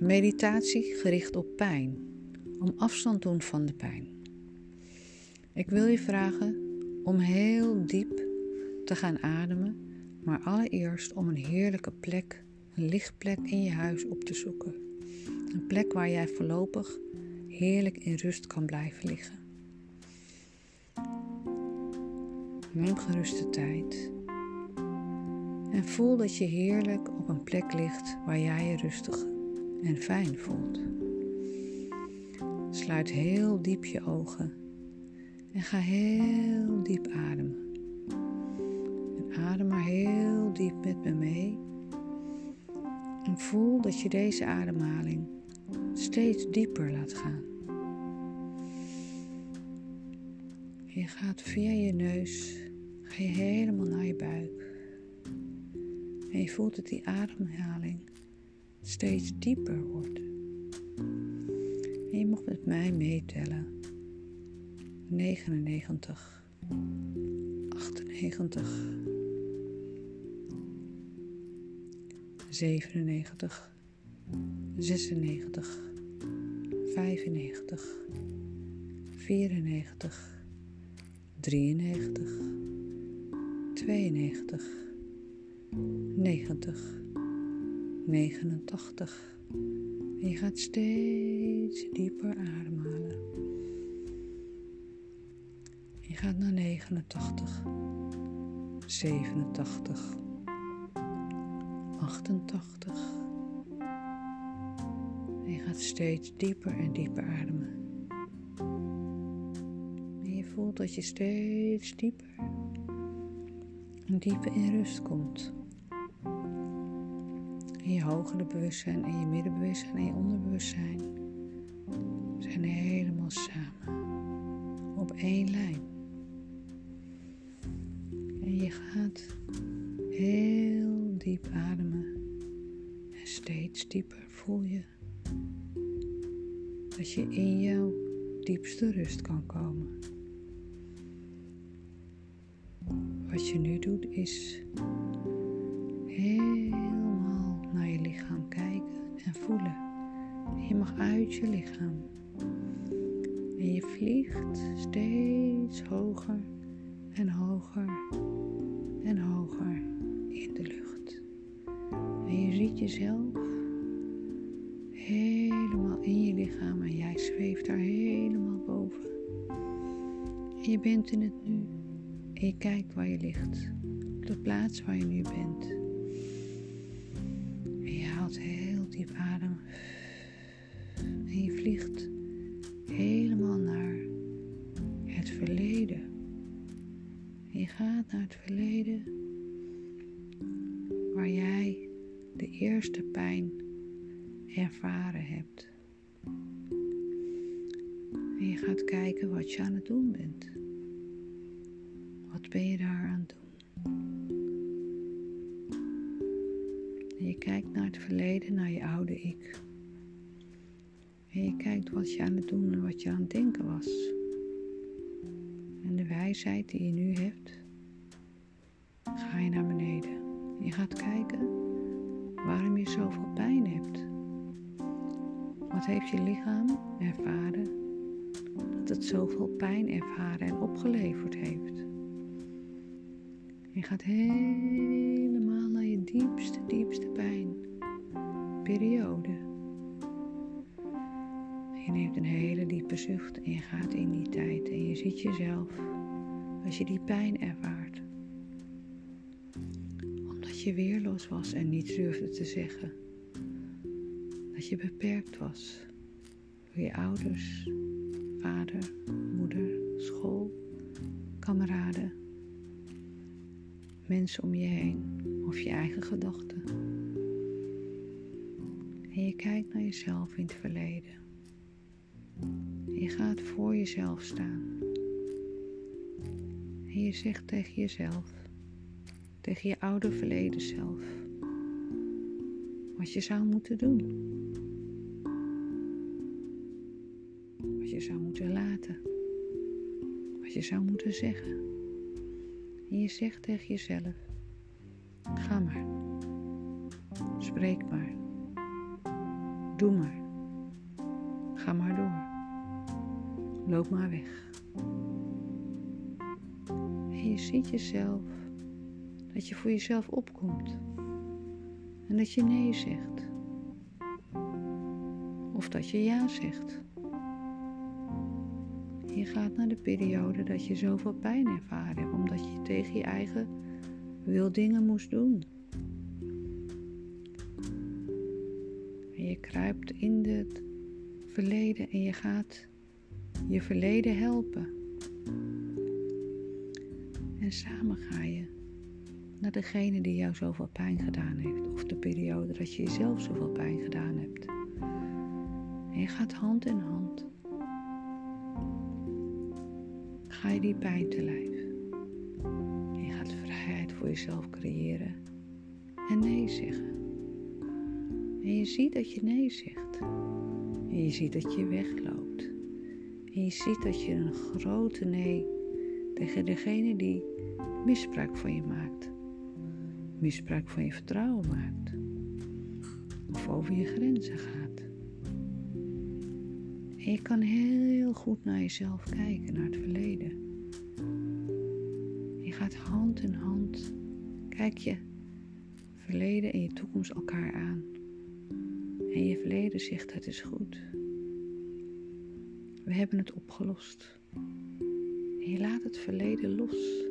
Meditatie gericht op pijn, om afstand doen van de pijn. Ik wil je vragen om heel diep te gaan ademen, maar allereerst om een heerlijke plek, een lichtplek in je huis op te zoeken. Een plek waar jij voorlopig heerlijk in rust kan blijven liggen. Neem gerust de tijd en voel dat je heerlijk op een plek ligt waar jij je rustig en fijn voelt. Sluit heel diep je ogen en ga heel diep ademen. En adem maar heel diep met me mee. En voel dat je deze ademhaling steeds dieper laat gaan. Je gaat via je neus, ga je helemaal naar je buik. En je voelt dat die ademhaling steeds dieper wordt. En je mag met mij meetellen. 99, 98, 97, 96, 95, 94, 93, 92, 90, 89. En je gaat steeds dieper ademhalen. Je gaat naar 89, 87, 88. En je gaat steeds dieper en dieper ademen. En je voelt dat je steeds dieper en dieper in rust komt je hogere bewustzijn en je middenbewustzijn en je onderbewustzijn zijn helemaal samen op één lijn. En je gaat heel diep ademen en steeds dieper voel je dat je in jouw diepste rust kan komen. Wat je nu doet is Je mag uit je lichaam. En je vliegt steeds hoger en hoger en hoger in de lucht. En je ziet jezelf helemaal in je lichaam en jij zweeft daar helemaal boven. En je bent in het nu en je kijkt waar je ligt, op de plaats waar je nu bent. En je haalt diep adem en je vliegt helemaal naar het verleden. je gaat naar het verleden waar jij de eerste pijn ervaren hebt. En je gaat kijken wat je aan het doen bent. Wat ben je daar aan het doen? En je kijkt naar het verleden, naar je oude ik. En je kijkt wat je aan het doen en wat je aan het denken was. En de wijsheid die je nu hebt, ga je naar beneden. Je gaat kijken waarom je zoveel pijn hebt. Wat heeft je lichaam ervaren dat het zoveel pijn ervaren en opgeleverd heeft? Je gaat helemaal naar je diepste, diepste pijn. Periode. Je neemt een hele diepe zucht en je gaat in die tijd en je ziet jezelf als je die pijn ervaart. Omdat je weerloos was en niet durfde te zeggen dat je beperkt was door je ouders, vader, moeder, school, kameraden, mensen om je heen of je eigen gedachten. En je kijkt naar jezelf in het verleden. Je gaat voor jezelf staan. En je zegt tegen jezelf, tegen je oude verleden zelf, wat je zou moeten doen. Wat je zou moeten laten. Wat je zou moeten zeggen. En je zegt tegen jezelf, ga maar. Spreek maar. Doe maar. Ga maar door. Loop maar weg. En je ziet jezelf dat je voor jezelf opkomt. En dat je nee zegt. Of dat je ja zegt. Je gaat naar de periode dat je zoveel pijn ervaren hebt, omdat je tegen je eigen wil dingen moest doen. En je kruipt in het verleden en je gaat je verleden helpen. En samen ga je naar degene die jou zoveel pijn gedaan heeft, of de periode dat je jezelf zoveel pijn gedaan hebt. En je gaat hand in hand. Ga je die pijn te lijf. Je gaat vrijheid voor jezelf creëren en nee zeggen. En je ziet dat je nee zegt. En je ziet dat je wegloopt. En je ziet dat je een grote nee tegen degene die misbruik van je maakt. Misbruik van je vertrouwen maakt. Of over je grenzen gaat. En je kan heel goed naar jezelf kijken, naar het verleden. Je gaat hand in hand, kijk je verleden en je toekomst elkaar aan. En je verleden zegt het is goed. We hebben het opgelost. En je laat het verleden los.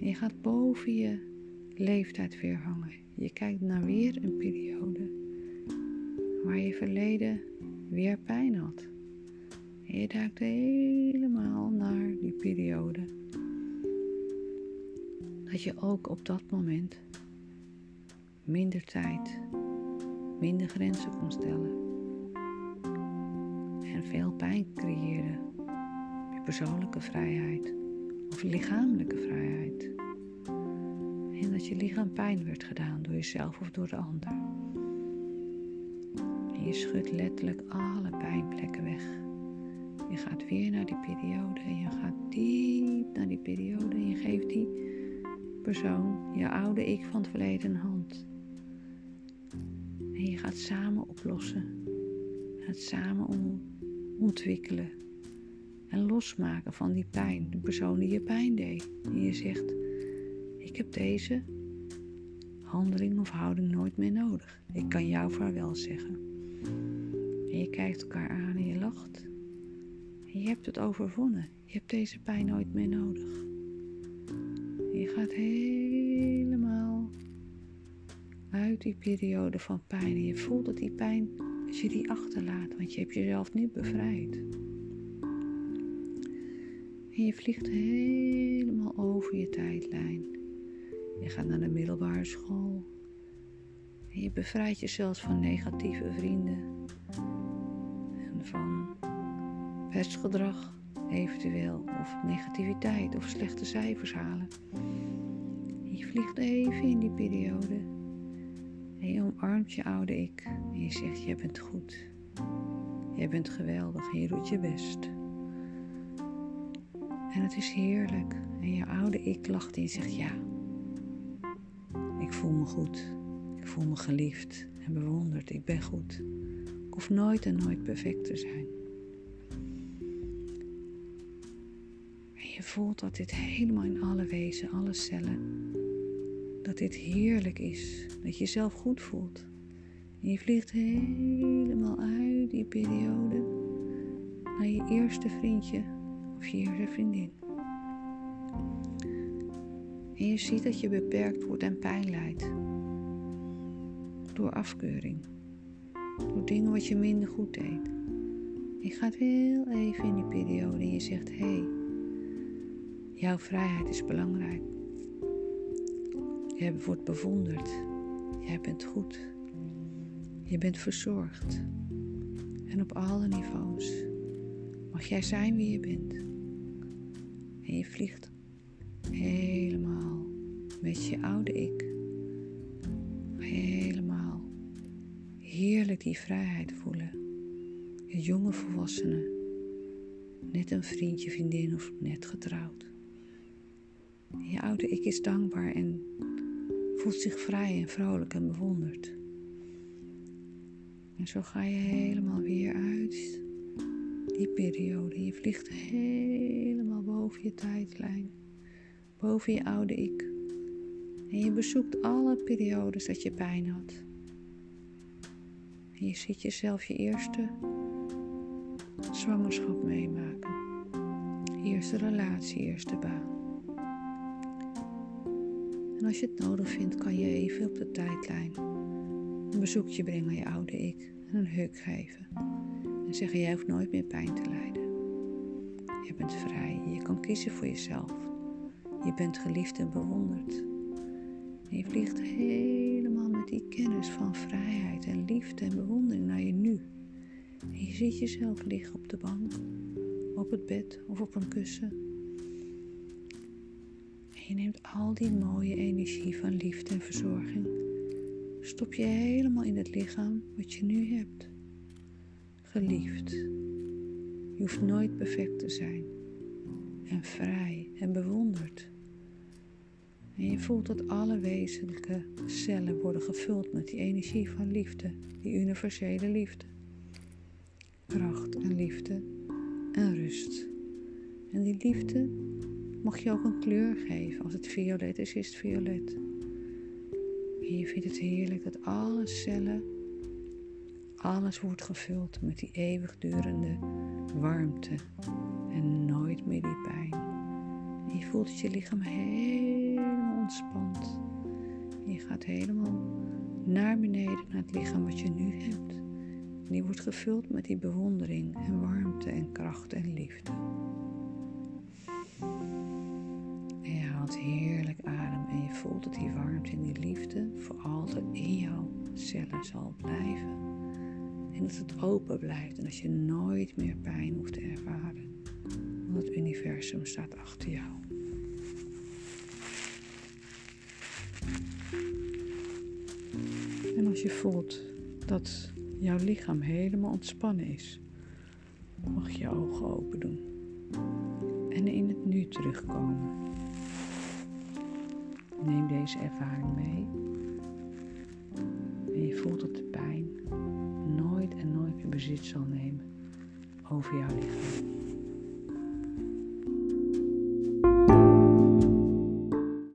En je gaat boven je leeftijd weer hangen. Je kijkt naar weer een periode waar je verleden weer pijn had. Je duikt helemaal naar die periode. Dat je ook op dat moment minder tijd, minder grenzen kon stellen. En veel pijn creëerde. Je persoonlijke vrijheid of lichamelijke vrijheid. En dat je lichaam pijn werd gedaan door jezelf of door de ander. Je schudt letterlijk alle pijnplekken weg. Je gaat weer naar die periode en je gaat diep naar die periode en je geeft die persoon, je oude ik van het verleden, een hand. En je gaat samen oplossen. Het samen ontwikkelen. En losmaken van die pijn. De persoon die je pijn deed. En je zegt, ik heb deze handeling of houding nooit meer nodig. Ik kan jou vaarwel zeggen. En je kijkt elkaar aan en je lacht. Je hebt het overwonnen. Je hebt deze pijn nooit meer nodig. Je gaat helemaal uit die periode van pijn. En je voelt dat die pijn, als je die achterlaat, want je hebt jezelf niet bevrijd. En je vliegt helemaal over je tijdlijn. Je gaat naar de middelbare school. Je bevrijdt jezelf van negatieve vrienden. En van pestgedrag eventueel. Of negativiteit of slechte cijfers halen. En je vliegt even in die periode. En je omarmt je oude ik. En je zegt, jij bent goed. Jij bent geweldig en je doet je best. En het is heerlijk. En je oude ik lacht en zegt ja. Ik voel me goed. Voel me geliefd en bewonderd. Ik ben goed. Ik hoef nooit en nooit perfect te zijn. En je voelt dat dit helemaal in alle wezen, alle cellen, dat dit heerlijk is. Dat je jezelf goed voelt. En je vliegt helemaal uit die periode naar je eerste vriendje of je eerste vriendin. En je ziet dat je beperkt wordt en pijn lijdt. Door afkeuring. Door dingen wat je minder goed deed. Je gaat heel even in die periode en je zegt: hé, hey, jouw vrijheid is belangrijk. Je wordt bewonderd. Jij bent goed. Je bent verzorgd. En op alle niveaus mag jij zijn wie je bent. En je vliegt helemaal met je oude ik. Helemaal heerlijk die vrijheid voelen. Je jonge volwassene. Net een vriendje, vriendin of net getrouwd. Je oude ik is dankbaar en voelt zich vrij en vrolijk en bewonderd. En zo ga je helemaal weer uit die periode. Je vliegt helemaal boven je tijdlijn, boven je oude ik. En je bezoekt alle periodes dat je pijn had. Je ziet jezelf je eerste zwangerschap meemaken. Eerste relatie, eerste baan. En als je het nodig vindt, kan je even op de tijdlijn een bezoekje brengen aan je oude ik en een huk geven. En zeggen: Jij hoeft nooit meer pijn te lijden. Je bent vrij, je kan kiezen voor jezelf. Je bent geliefd en bewonderd. En je vliegt helemaal met die kennis van vrijheid en liefde en bewondering naar je nu. Je ziet jezelf liggen op de bank, op het bed of op een kussen. En je neemt al die mooie energie van liefde en verzorging, stop je helemaal in het lichaam wat je nu hebt. Geliefd. Je hoeft nooit perfect te zijn. En vrij en bewonderd. En je voelt dat alle wezenlijke cellen worden gevuld met die energie van liefde, die universele liefde. Kracht en liefde en rust. En die liefde mag je ook een kleur geven. Als het violet is, is het violet. En je vindt het heerlijk dat alle cellen, alles wordt gevuld met die eeuwigdurende warmte en nooit meer die pijn. Je voelt dat je lichaam helemaal ontspant. Je gaat helemaal naar beneden naar het lichaam wat je nu hebt. Die wordt gevuld met die bewondering en warmte en kracht en liefde. En je haalt heerlijk adem en je voelt dat die warmte en die liefde voor altijd in jouw cellen zal blijven. En dat het open blijft en dat je nooit meer pijn hoeft te ervaren. Want het universum staat achter jou. Als je voelt dat jouw lichaam helemaal ontspannen is, mag je ogen open doen en in het nu terugkomen. Neem deze ervaring mee en je voelt dat de pijn nooit en nooit meer bezit zal nemen over jouw lichaam.